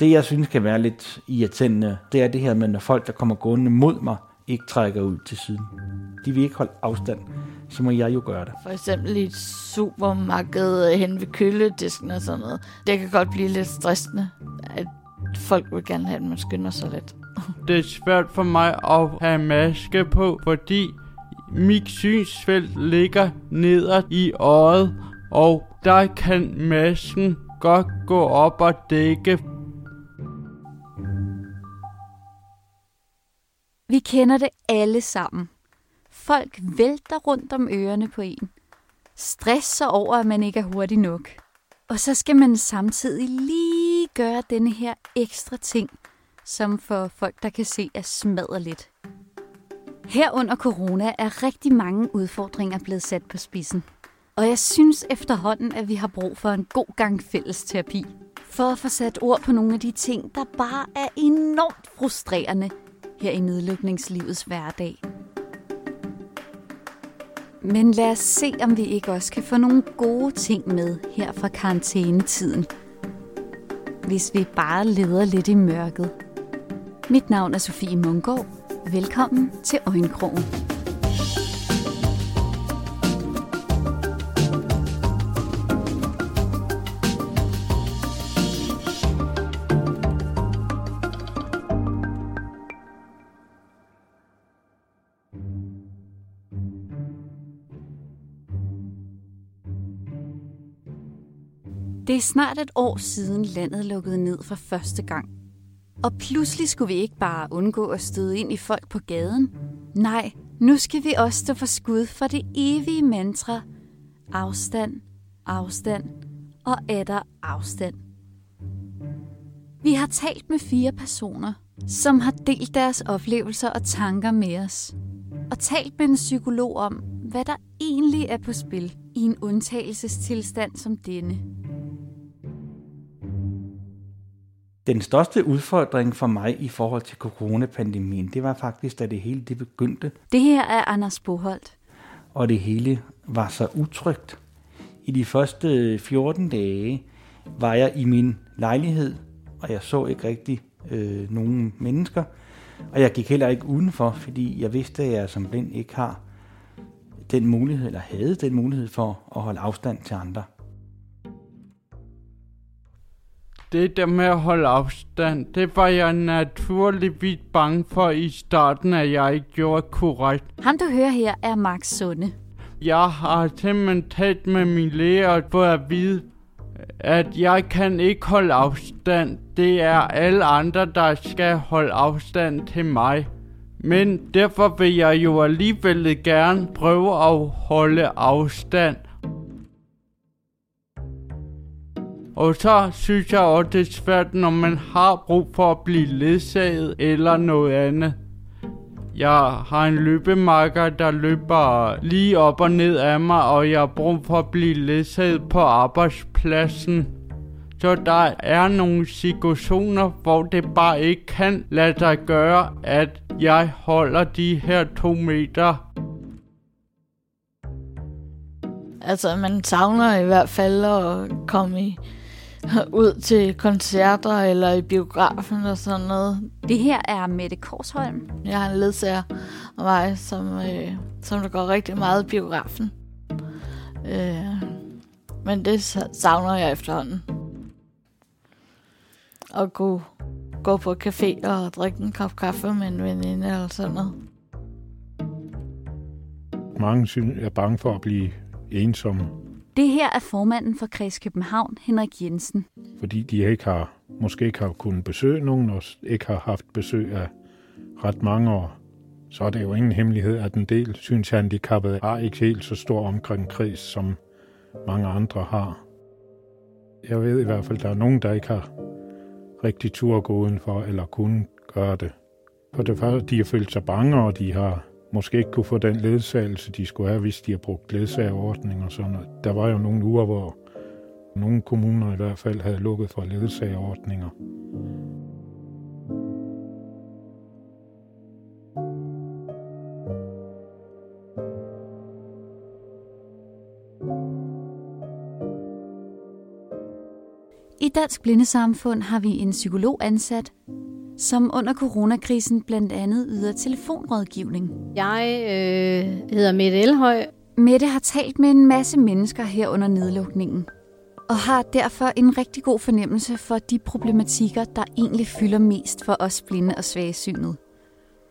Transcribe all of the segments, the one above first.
Det, jeg synes kan være lidt irriterende, det er det her med, når folk, der kommer gående mod mig, ikke trækker ud til siden. De vil ikke holde afstand, så må jeg jo gøre det. For eksempel i et supermarked hen ved køledisken og sådan noget. Det kan godt blive lidt stressende, at folk vil gerne have, at man skynder sig lidt. Det er svært for mig at have maske på, fordi mit synsfelt ligger neder i øjet, og der kan masken godt gå op og dække Vi kender det alle sammen. Folk vælter rundt om ørerne på en. Stresser over, at man ikke er hurtig nok. Og så skal man samtidig lige gøre denne her ekstra ting, som for folk, der kan se, er smadret lidt. Her under corona er rigtig mange udfordringer blevet sat på spidsen. Og jeg synes efterhånden, at vi har brug for en god gang fælles terapi. For at få sat ord på nogle af de ting, der bare er enormt frustrerende her i nedlukningslivets hverdag. Men lad os se, om vi ikke også kan få nogle gode ting med her fra karantænetiden. Hvis vi bare leder lidt i mørket. Mit navn er Sofie Mungård. Velkommen til Øjenkrogen. Det er snart et år siden landet lukkede ned for første gang. Og pludselig skulle vi ikke bare undgå at støde ind i folk på gaden. Nej, nu skal vi også stå for skud for det evige mantra. Afstand, afstand og ætter afstand. Vi har talt med fire personer, som har delt deres oplevelser og tanker med os. Og talt med en psykolog om, hvad der egentlig er på spil i en undtagelsestilstand som denne. Den største udfordring for mig i forhold til coronapandemien, det var faktisk, da det hele det begyndte, Det her er Anders Boholt. og det hele var så utrygt. I de første 14 dage var jeg i min lejlighed, og jeg så ikke rigtig øh, nogen mennesker. Og jeg gik heller ikke udenfor, fordi jeg vidste, at jeg som blind ikke har den mulighed, eller havde den mulighed for at holde afstand til andre. Det der med at holde afstand, det var jeg naturligvis bange for i starten, at jeg ikke gjorde korrekt. Ham du hører her er Max Sunde. Jeg har simpelthen talt med min læge og fået at vide, at jeg kan ikke holde afstand. Det er alle andre, der skal holde afstand til mig. Men derfor vil jeg jo alligevel gerne prøve at holde afstand. Og så synes jeg også, det er svært, når man har brug for at blive ledsaget eller noget andet. Jeg har en løbemarker, der løber lige op og ned af mig, og jeg har brug for at blive ledsaget på arbejdspladsen. Så der er nogle situationer, hvor det bare ikke kan lade sig gøre, at jeg holder de her to meter. Altså, man savner i hvert fald at komme i, ud til koncerter eller i biografen og sådan noget. Det her er Mette Korsholm. Jeg har en ledsager af mig, som, øh, som der går rigtig meget i biografen. Øh, men det sa- savner jeg efterhånden. At kunne gå på café og drikke en kop kaffe med en veninde eller sådan noget. Mange synes, er bange for at blive ensomme, det her er formanden for Kreds København, Henrik Jensen. fordi de ikke har, måske ikke har kunnet besøge nogen, og ikke har haft besøg af ret mange år. Så er det jo ingen hemmelighed, at en del synshandicappede har ikke helt så stor omkring kreds, som mange andre har. Jeg ved i hvert fald, at der er nogen, der ikke har rigtig tur at gå udenfor, eller kunne gøre det. For det første, de har følt sig bange, og de har måske ikke kunne få den ledsagelse, de skulle have, hvis de har brugt ledsagerordning og sådan noget. Der var jo nogle uger, hvor nogle kommuner i hvert fald havde lukket for ledsagerordninger. I Dansk Blindesamfund har vi en psykolog ansat, som under coronakrisen blandt andet yder telefonrådgivning. Jeg øh, hedder Mette Elhøj. Mette har talt med en masse mennesker her under nedlukningen, og har derfor en rigtig god fornemmelse for de problematikker, der egentlig fylder mest for os blinde og svagesynet.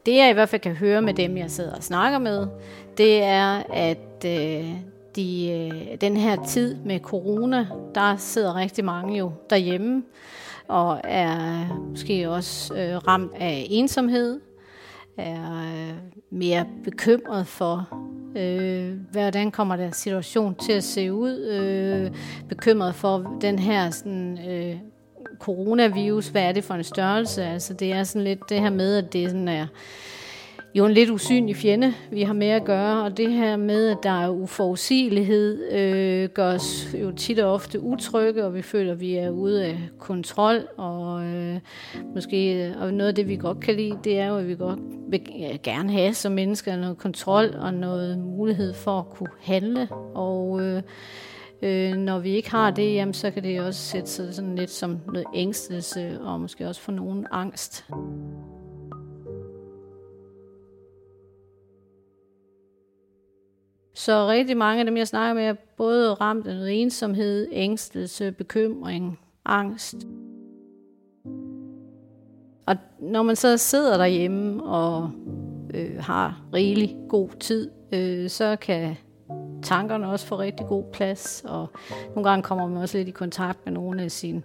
Det jeg i hvert fald kan høre med dem, jeg sidder og snakker med, det er, at øh, de, øh, den her tid med corona, der sidder rigtig mange jo derhjemme, og er måske også øh, ramt af ensomhed, er øh, mere bekymret for, øh, hvordan kommer der situation til at se ud, øh, bekymret for den her sådan, øh, coronavirus, hvad er det for en størrelse? Altså det er sådan lidt det her med, at det sådan er jo en lidt usynlig fjende, vi har med at gøre, og det her med, at der er uforudsigelighed, øh, gør os jo tit og ofte utrygge, og vi føler, at vi er ude af kontrol, og øh, måske og noget af det, vi godt kan lide, det er jo, at vi godt vil gerne have som mennesker noget kontrol og noget mulighed for at kunne handle, og øh, Øh, når vi ikke har det, jamen, så kan det også sætte sig sådan lidt som noget ængstelse, og måske også få nogen angst. Så rigtig mange af dem, jeg snakker med, er både ramt af noget ensomhed, ængstelse, bekymring, angst. Og når man så sidder derhjemme og øh, har rigelig god tid, øh, så kan tankerne også få rigtig god plads, og nogle gange kommer man også lidt i kontakt med nogle af sine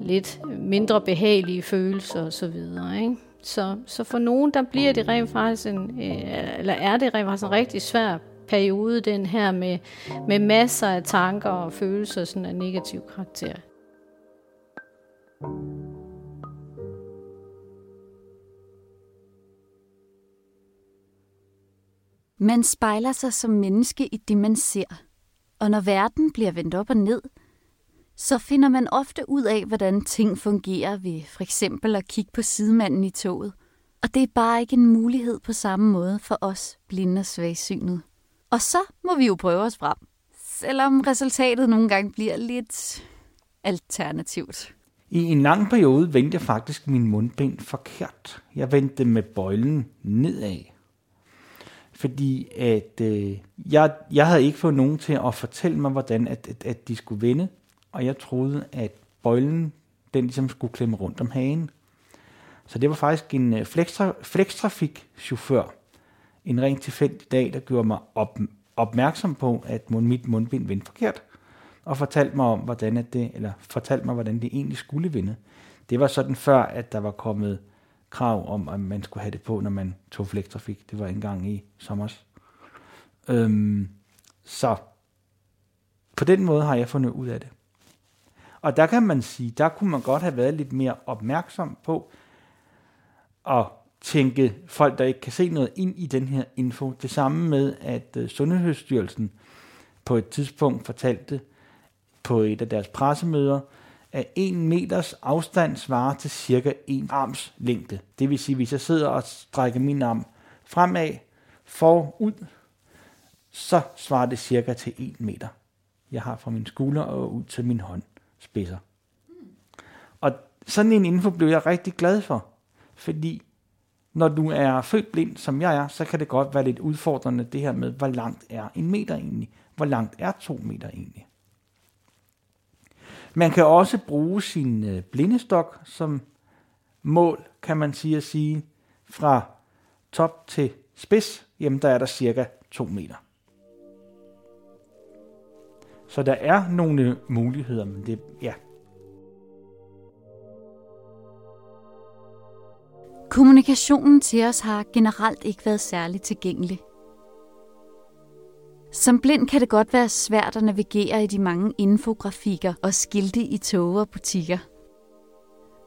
lidt mindre behagelige følelser osv. Ikke? Så, så for nogen, der bliver det rent faktisk en, øh, eller er det rent faktisk en rigtig svær periode, den her med, med masser af tanker og følelser sådan af negativ karakter. Man spejler sig som menneske i det, man ser. Og når verden bliver vendt op og ned, så finder man ofte ud af, hvordan ting fungerer ved for eksempel at kigge på sidemanden i toget. Og det er bare ikke en mulighed på samme måde for os blinde og svagsynede. Og så må vi jo prøve os frem, selvom resultatet nogle gange bliver lidt alternativt. I en lang periode vendte jeg faktisk min mundbind forkert. Jeg vendte med bøjlen nedad. Fordi at øh, jeg, jeg havde ikke fået nogen til at fortælle mig, hvordan at, at, at de skulle vende. Og jeg troede, at bøjlen den ligesom skulle klemme rundt om hagen. Så det var faktisk en øh, flekstrafik-chauffør, en rent tilfældig dag, der gjorde mig op, opmærksom på, at mit mundbind vendte forkert, og fortalte mig om, hvordan at det, eller fortalte mig, hvordan det egentlig skulle vinde. Det var sådan før, at der var kommet krav om, at man skulle have det på, når man tog flektrafik. Det var engang i sommer. Øhm, så på den måde har jeg fundet ud af det. Og der kan man sige, der kunne man godt have været lidt mere opmærksom på at tænke folk, der ikke kan se noget ind i den her info. Det samme med, at øh, Sundhedsstyrelsen på et tidspunkt fortalte på et af deres pressemøder, at en meters afstand svarer til cirka en arms længde. Det vil sige, hvis jeg sidder og strækker min arm fremad, forud, så svarer det cirka til 1 meter. Jeg har fra min skulder og ud til min håndspidser. Og sådan en info blev jeg rigtig glad for, fordi når du er født blind, som jeg er, så kan det godt være lidt udfordrende det her med, hvor langt er en meter egentlig? Hvor langt er to meter egentlig? Man kan også bruge sin øh, blindestok som mål, kan man sige at sige, fra top til spids, jamen der er der cirka 2 meter. Så der er nogle muligheder, men det, ja, Kommunikationen til os har generelt ikke været særligt tilgængelig. Som blind kan det godt være svært at navigere i de mange infografikker og skilte i tog og butikker.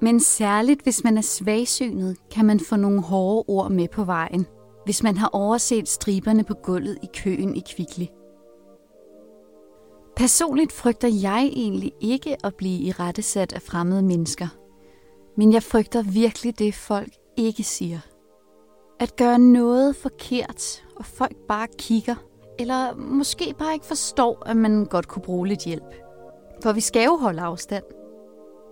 Men særligt hvis man er svagsynet, kan man få nogle hårde ord med på vejen, hvis man har overset striberne på gulvet i køen i Kvickly. Personligt frygter jeg egentlig ikke at blive i rettesat af fremmede mennesker. Men jeg frygter virkelig det, folk ikke siger. At gøre noget forkert, og folk bare kigger, eller måske bare ikke forstår, at man godt kunne bruge lidt hjælp. For vi skal jo holde afstand.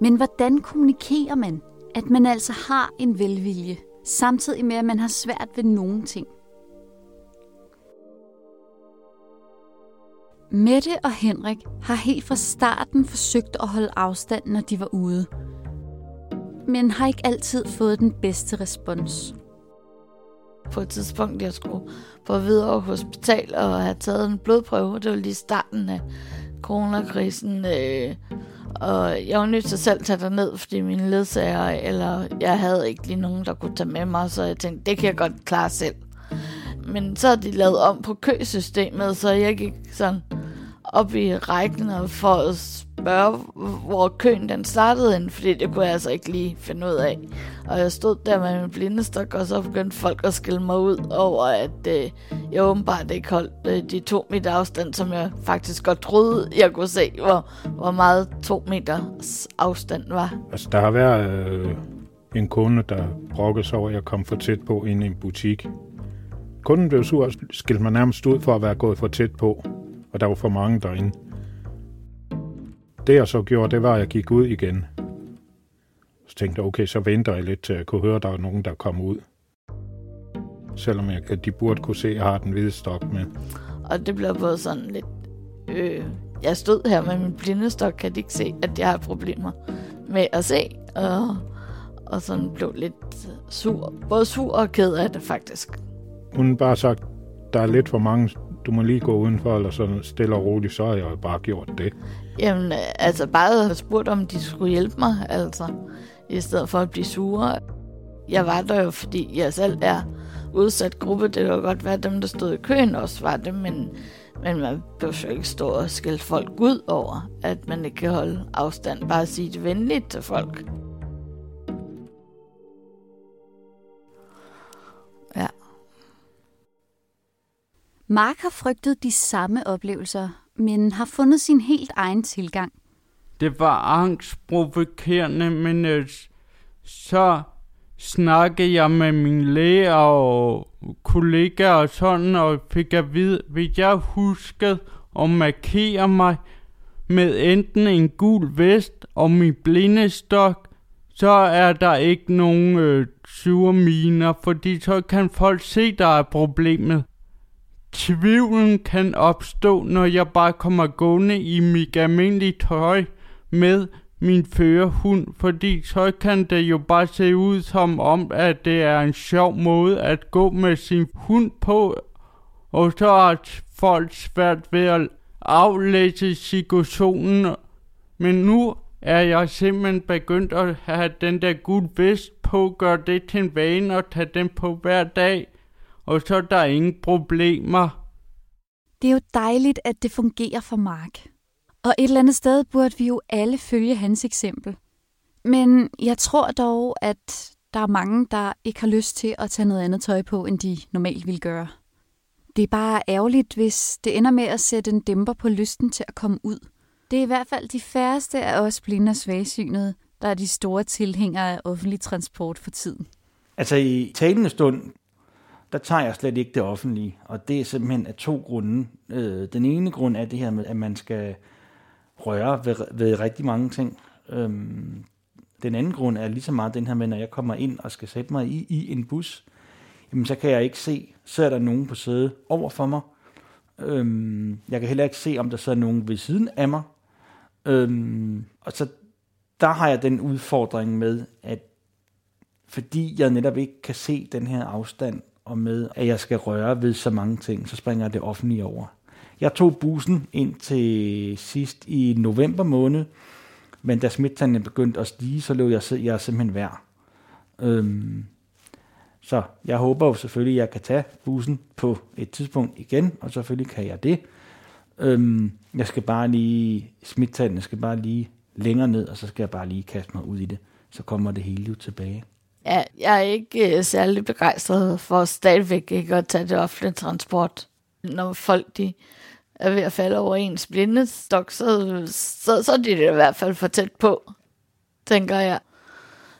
Men hvordan kommunikerer man, at man altså har en velvilje, samtidig med, at man har svært ved nogen ting? Mette og Henrik har helt fra starten forsøgt at holde afstand, når de var ude. Men har ikke altid fået den bedste respons. På et tidspunkt, jeg skulle på videre hospital og have taget en blodprøve. Det var lige starten af coronakrisen. Øh, og jeg var nødt til selv at tage ned, fordi mine ledsager, eller jeg havde ikke lige nogen, der kunne tage med mig, så jeg tænkte, det kan jeg godt klare selv. Men så har de lavet om på køsystemet, så jeg gik sådan op i rækken og for at spørge, hvor køen den startede ind, fordi det kunne jeg altså ikke lige finde ud af. Og jeg stod der med min blindestok, og så begyndte folk at skille mig ud over, at øh, jeg åbenbart ikke holdt øh, de to meter afstand, som jeg faktisk godt troede, jeg kunne se, hvor, hvor meget to meters afstand var. Altså, der har været øh, en kunde, der brokkede sig over, at jeg kom for tæt på ind i en butik. Kunden blev sur og skilte mig nærmest ud for at være gået for tæt på, og der var for mange derinde. Det jeg så gjorde, det var, at jeg gik ud igen. Så tænkte jeg, okay, så venter jeg lidt til jeg kunne høre, at der er nogen, der kommer ud. Selvom jeg, at de burde kunne se, at jeg har den hvide stok med. Og det blev både sådan lidt... Øh, jeg stod her med min blindestok, kan de ikke se, at jeg har problemer med at se. Og, og sådan blev lidt sur. Både sur og ked af det, faktisk. Hun bare sagt, der er lidt for mange, du må lige gå udenfor, eller sådan stille og roligt, så har jeg jo bare gjort det. Jamen, altså bare have spurgt, om de skulle hjælpe mig, altså, i stedet for at blive sure. Jeg var der jo, fordi jeg selv er udsat gruppe. Det kunne godt være, at dem, der stod i køen også var det, men, men man behøver jo ikke stå og skælde folk ud over, at man ikke kan holde afstand. Bare sige det venligt til folk. Mark har frygtet de samme oplevelser, men har fundet sin helt egen tilgang. Det var angstprovokerende, men øh, så snakkede jeg med min læge og kollegaer og sådan, og fik at vide, hvis jeg huskede at markere mig med enten en gul vest og min blindestok, så er der ikke nogen øh, sure miner, fordi så kan folk se, der er problemet. Tvivlen kan opstå, når jeg bare kommer gående i mit almindelige tøj med min førerhund, fordi så kan det jo bare se ud som om, at det er en sjov måde at gå med sin hund på, og så har folk svært ved at aflæse situationen. Men nu er jeg simpelthen begyndt at have den der gul vest på, gør det til en vane og tage den på hver dag, og så er der ingen problemer. Det er jo dejligt, at det fungerer for Mark. Og et eller andet sted burde vi jo alle følge hans eksempel. Men jeg tror dog, at der er mange, der ikke har lyst til at tage noget andet tøj på, end de normalt ville gøre. Det er bare ærgerligt, hvis det ender med at sætte en dæmper på lysten til at komme ud. Det er i hvert fald de færreste af os blinde og svagsynede, der er de store tilhængere af offentlig transport for tiden. Altså i talende stund, der tager jeg slet ikke det offentlige, og det er simpelthen af to grunde. Øh, den ene grund er det her med, at man skal røre ved, ved rigtig mange ting. Øhm, den anden grund er lige så meget den her med, når jeg kommer ind og skal sætte mig i, i en bus, jamen så kan jeg ikke se, så er der nogen på sædet over for mig. Øhm, jeg kan heller ikke se, om der sidder nogen ved siden af mig. Øhm, og så der har jeg den udfordring med, at fordi jeg netop ikke kan se den her afstand, og med at jeg skal røre ved så mange ting, så springer jeg det offentlige over. Jeg tog bussen ind til sidst i november måned, men da smittetallene begyndte at stige, så løb jeg, jeg simpelthen værd. Øhm, så jeg håber jo selvfølgelig, at jeg kan tage bussen på et tidspunkt igen, og selvfølgelig kan jeg det. Øhm, jeg skal bare lige, smittetallene skal bare lige længere ned, og så skal jeg bare lige kaste mig ud i det. Så kommer det hele jo tilbage. Ja, jeg er ikke øh, særlig begejstret for stadigvæk ikke at tage det offentlige transport. Når folk de er ved at falde over ens blindestok, så, så, så er de det i hvert fald for tæt på, tænker jeg.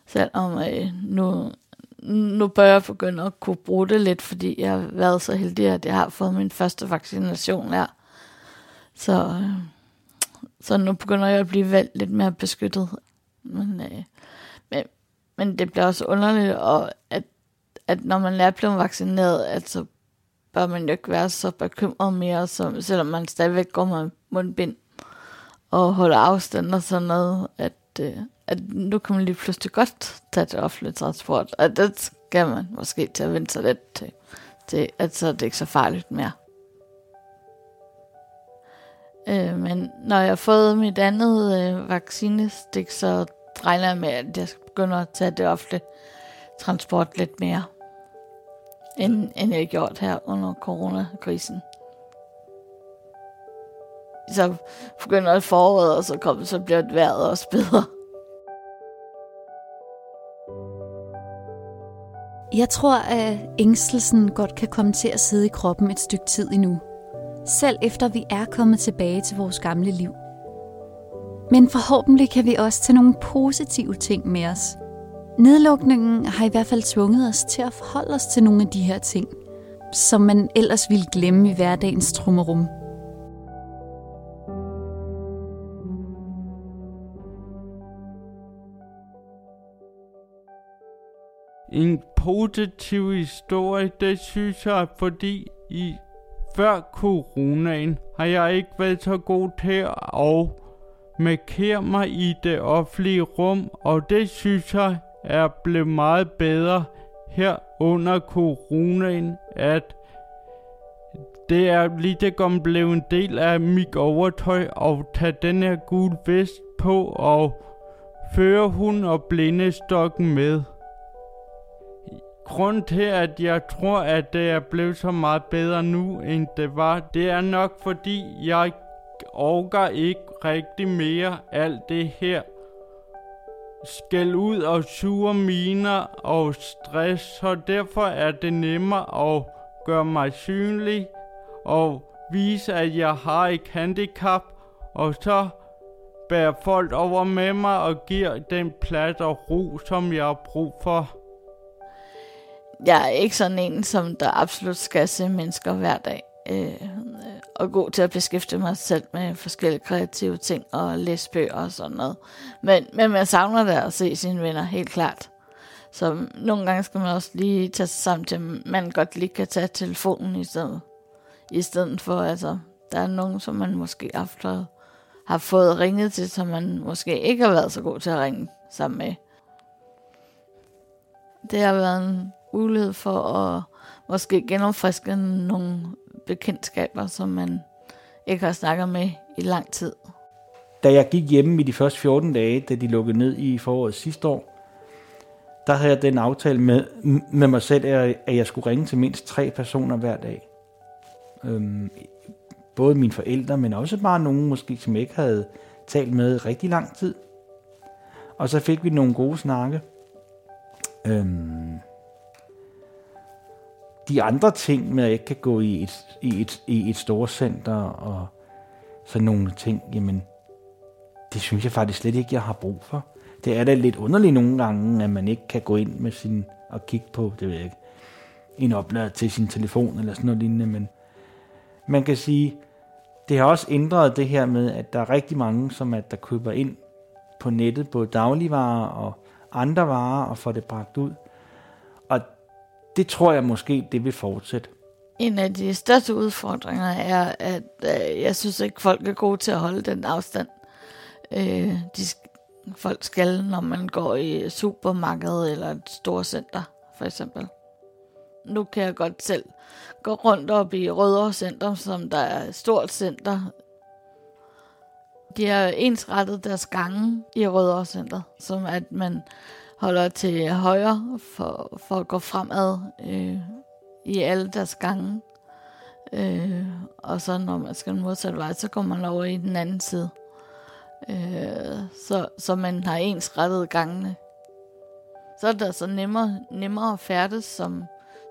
Selvom øh, nu, nu bør jeg begynde at kunne bruge det lidt, fordi jeg har været så heldig, at jeg har fået min første vaccination her. Så, øh, så nu begynder jeg at blive valgt lidt mere beskyttet. Men, øh, men, men det bliver også underligt, og at, at når man er blevet vaccineret, at så bør man jo ikke være så bekymret mere, som, selvom man stadigvæk går med mundbind og holder afstand og sådan noget, at, øh, at nu kan man lige pludselig godt tage til offentlig transport, og det skal man måske til at vente sig lidt til, til at så er det ikke så farligt mere. Øh, men når jeg har fået mit andet øh, vaccinestik, så regner jeg med, at jeg skal begynde at tage det ofte transport lidt mere, end, end jeg har gjort her under coronakrisen. Så begynder foråret, og så, kommer, så bliver det vejret også bedre. Jeg tror, at ængstelsen godt kan komme til at sidde i kroppen et stykke tid endnu. Selv efter vi er kommet tilbage til vores gamle liv. Men forhåbentlig kan vi også tage nogle positive ting med os. Nedlukningen har i hvert fald tvunget os til at forholde os til nogle af de her ting, som man ellers ville glemme i hverdagens trummerum. En positiv historie, det synes jeg, fordi i før coronaen har jeg ikke været så god til at markere mig i det offentlige rum, og det synes jeg er blevet meget bedre her under coronaen, at det er lige det kom blevet en del af mit overtøj og tage den her gule vest på og føre hun og blindestokken med. Grunden til, at jeg tror, at det er blevet så meget bedre nu, end det var, det er nok fordi, jeg orker ikke rigtig mere alt det her skæld ud og sure miner og stress, så derfor er det nemmere at gøre mig synlig og vise, at jeg har et handicap, og så bærer folk over med mig og giver den plads og ro, som jeg har brug for. Jeg er ikke sådan en, som der absolut skal se mennesker hver dag. Øh, og god til at beskæftige mig selv med forskellige kreative ting og læse bøger og sådan noget. Men, men man savner det at se sine venner, helt klart. Så nogle gange skal man også lige tage sig sammen til, at man godt lige kan tage telefonen i stedet, i stedet for, altså, der er nogen, som man måske efter har fået ringet til, som man måske ikke har været så god til at ringe sammen med. Det har været en mulighed for at måske genopfriske nogle bekendtskaber, som man ikke har snakket med i lang tid. Da jeg gik hjemme i de første 14 dage, da de lukkede ned i foråret sidste år, der havde jeg den aftale med, med mig selv, at jeg skulle ringe til mindst tre personer hver dag. Øhm, både mine forældre, men også bare nogen måske, som jeg ikke havde talt med rigtig lang tid. Og så fik vi nogle gode snakke. Øhm, de andre ting med, at jeg ikke kan gå i et, i et, i et stort center og sådan nogle ting, jamen, det synes jeg faktisk slet ikke, jeg har brug for. Det er da lidt underligt nogle gange, at man ikke kan gå ind med sin og kigge på, det ved jeg ikke, en oplader til sin telefon eller sådan noget lignende, men man kan sige, det har også ændret det her med, at der er rigtig mange, som at der køber ind på nettet, både dagligvarer og andre varer, og får det bragt ud det tror jeg måske, det vil fortsætte. En af de største udfordringer er, at øh, jeg synes ikke, folk er gode til at holde den afstand. Øh, de, folk skal, når man går i supermarkedet eller et stort center, for eksempel. Nu kan jeg godt selv gå rundt op i Rødovre Center, som der er et stort center. De har ensrettet deres gange i Rødovre Center, som at man holder til højre for, for at gå fremad øh, i alle deres gange. Øh, og så når man skal modsat vej, så går man over i den anden side. Øh, så, så man har ens rettet gangene. Så er det altså nemmere, nemmere at færdes, som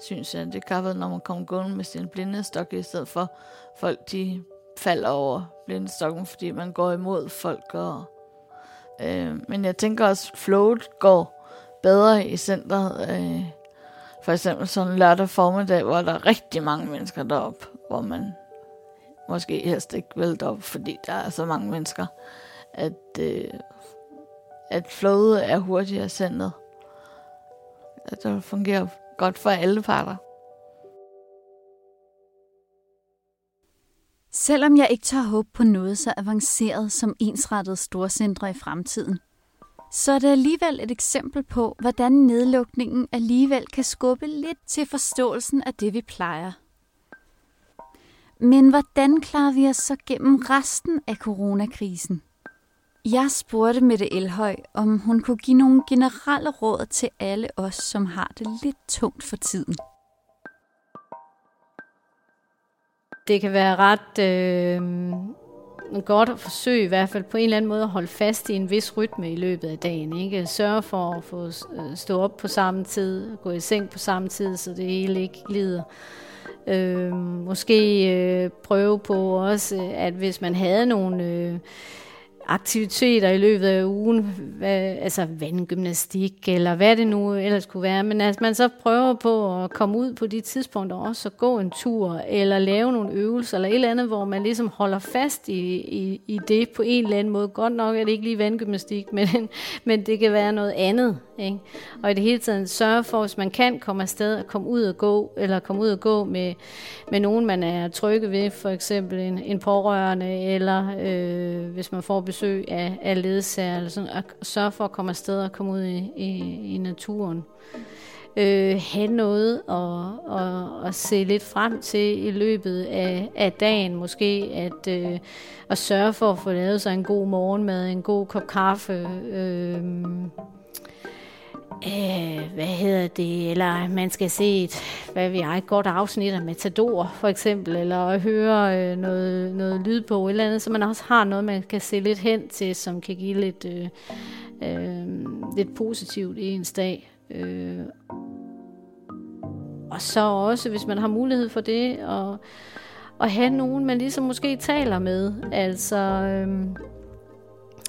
synes jeg, det kan være, når man kommer gående med sin blindestok, i stedet for folk, de falder over blindestokken, fordi man går imod folk. Og, øh, men jeg tænker også, flowet går bedre i centret. Øh, for eksempel sådan en lørdag formiddag, hvor der er rigtig mange mennesker derop, hvor man måske helst ikke vil derop, fordi der er så mange mennesker, at, øh, at flowet er hurtigere sendet. At det fungerer godt for alle parter. Selvom jeg ikke tør håbe på noget så avanceret som ensrettet storcentre i fremtiden, så er det alligevel et eksempel på, hvordan nedlukningen alligevel kan skubbe lidt til forståelsen af det, vi plejer. Men hvordan klarer vi os så gennem resten af coronakrisen? Jeg spurgte Mette Elhøj, om hun kunne give nogle generelle råd til alle os, som har det lidt tungt for tiden. Det kan være ret øh, godt at forsøge i hvert fald på en eller anden måde at holde fast i en vis rytme i løbet af dagen. Ikke? Sørge for at få øh, stå op på samme tid, gå i seng på samme tid, så det hele ikke glider. Øh, måske øh, prøve på også, at hvis man havde nogle... Øh, aktiviteter i løbet af ugen, hvad, altså vandgymnastik, eller hvad det nu ellers kunne være, men at man så prøver på at komme ud på de tidspunkter også, og gå en tur, eller lave nogle øvelser, eller et eller andet, hvor man ligesom holder fast i, i, i det på en eller anden måde. Godt nok er det ikke lige vandgymnastik, men, men det kan være noget andet. Ikke? Og i det hele taget sørge for, hvis man kan komme afsted og komme ud og gå, eller komme ud og gå med, med nogen, man er trygge ved, for eksempel en, en pårørende, eller øh, hvis man får besøg af, af ledsager, eller sådan, at sørge for at komme afsted og komme ud i, i, i naturen. Øh, have noget og, og, og se lidt frem til i løbet af, af dagen. Måske at, øh, at sørge for at få lavet sig en god morgenmad, en god kop kaffe. Øh, øh, hvad hedder det, eller man skal se et, hvad vi har, et godt afsnit af Matador, for eksempel, eller høre øh, noget, noget lyd på, eller andet, så man også har noget, man kan se lidt hen til, som kan give lidt, øh, øh, lidt positivt i ens dag. Øh. Og så også, hvis man har mulighed for det, og, og have nogen, man ligesom måske taler med, altså... Øh,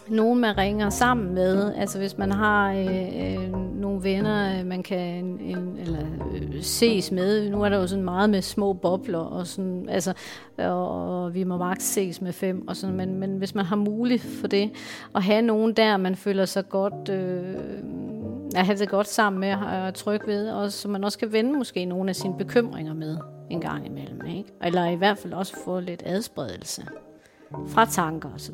nogen, man ringer sammen med. Altså hvis man har øh, øh, nogle venner, øh, man kan en, eller øh, ses med. Nu er der jo sådan meget med små bobler, og, sådan, altså, og, og vi må maks ses med fem. Og sådan, men, men hvis man har mulighed for det, at have nogen der, man føler sig godt... Øh, at have det godt sammen med og tryg ved, og så man også kan vende måske nogle af sine bekymringer med en gang imellem. Ikke? Eller i hvert fald også få lidt adspredelse fra tanker osv.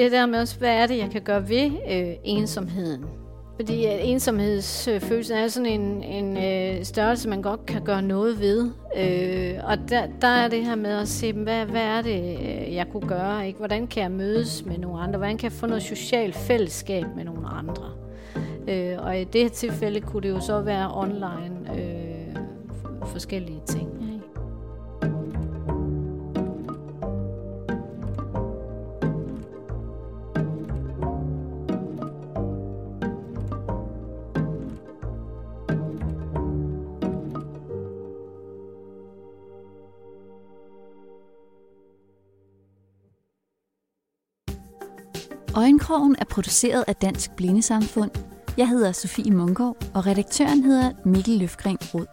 det der med også, hvad er det, jeg kan gøre ved øh, ensomheden? Fordi at ensomhedsfølelsen er sådan en, en øh, størrelse, man godt kan gøre noget ved. Øh, og der, der er det her med at se, hvad, hvad er det, øh, jeg kunne gøre? Ikke? Hvordan kan jeg mødes med nogle andre? Hvordan kan jeg få noget socialt fællesskab med nogle andre? Øh, og i det her tilfælde kunne det jo så være online øh, forskellige ting. Øjenkrogen er produceret af Dansk Blindesamfund. Jeg hedder Sofie Munkov, og redaktøren hedder Mikkel Løfgren Rod.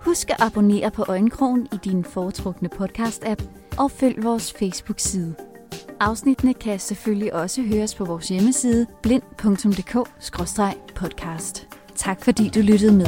Husk at abonnere på Øjenkrogen i din foretrukne podcast-app, og følg vores Facebook-side. Afsnittene kan selvfølgelig også høres på vores hjemmeside blind.dk-podcast. Tak fordi du lyttede med.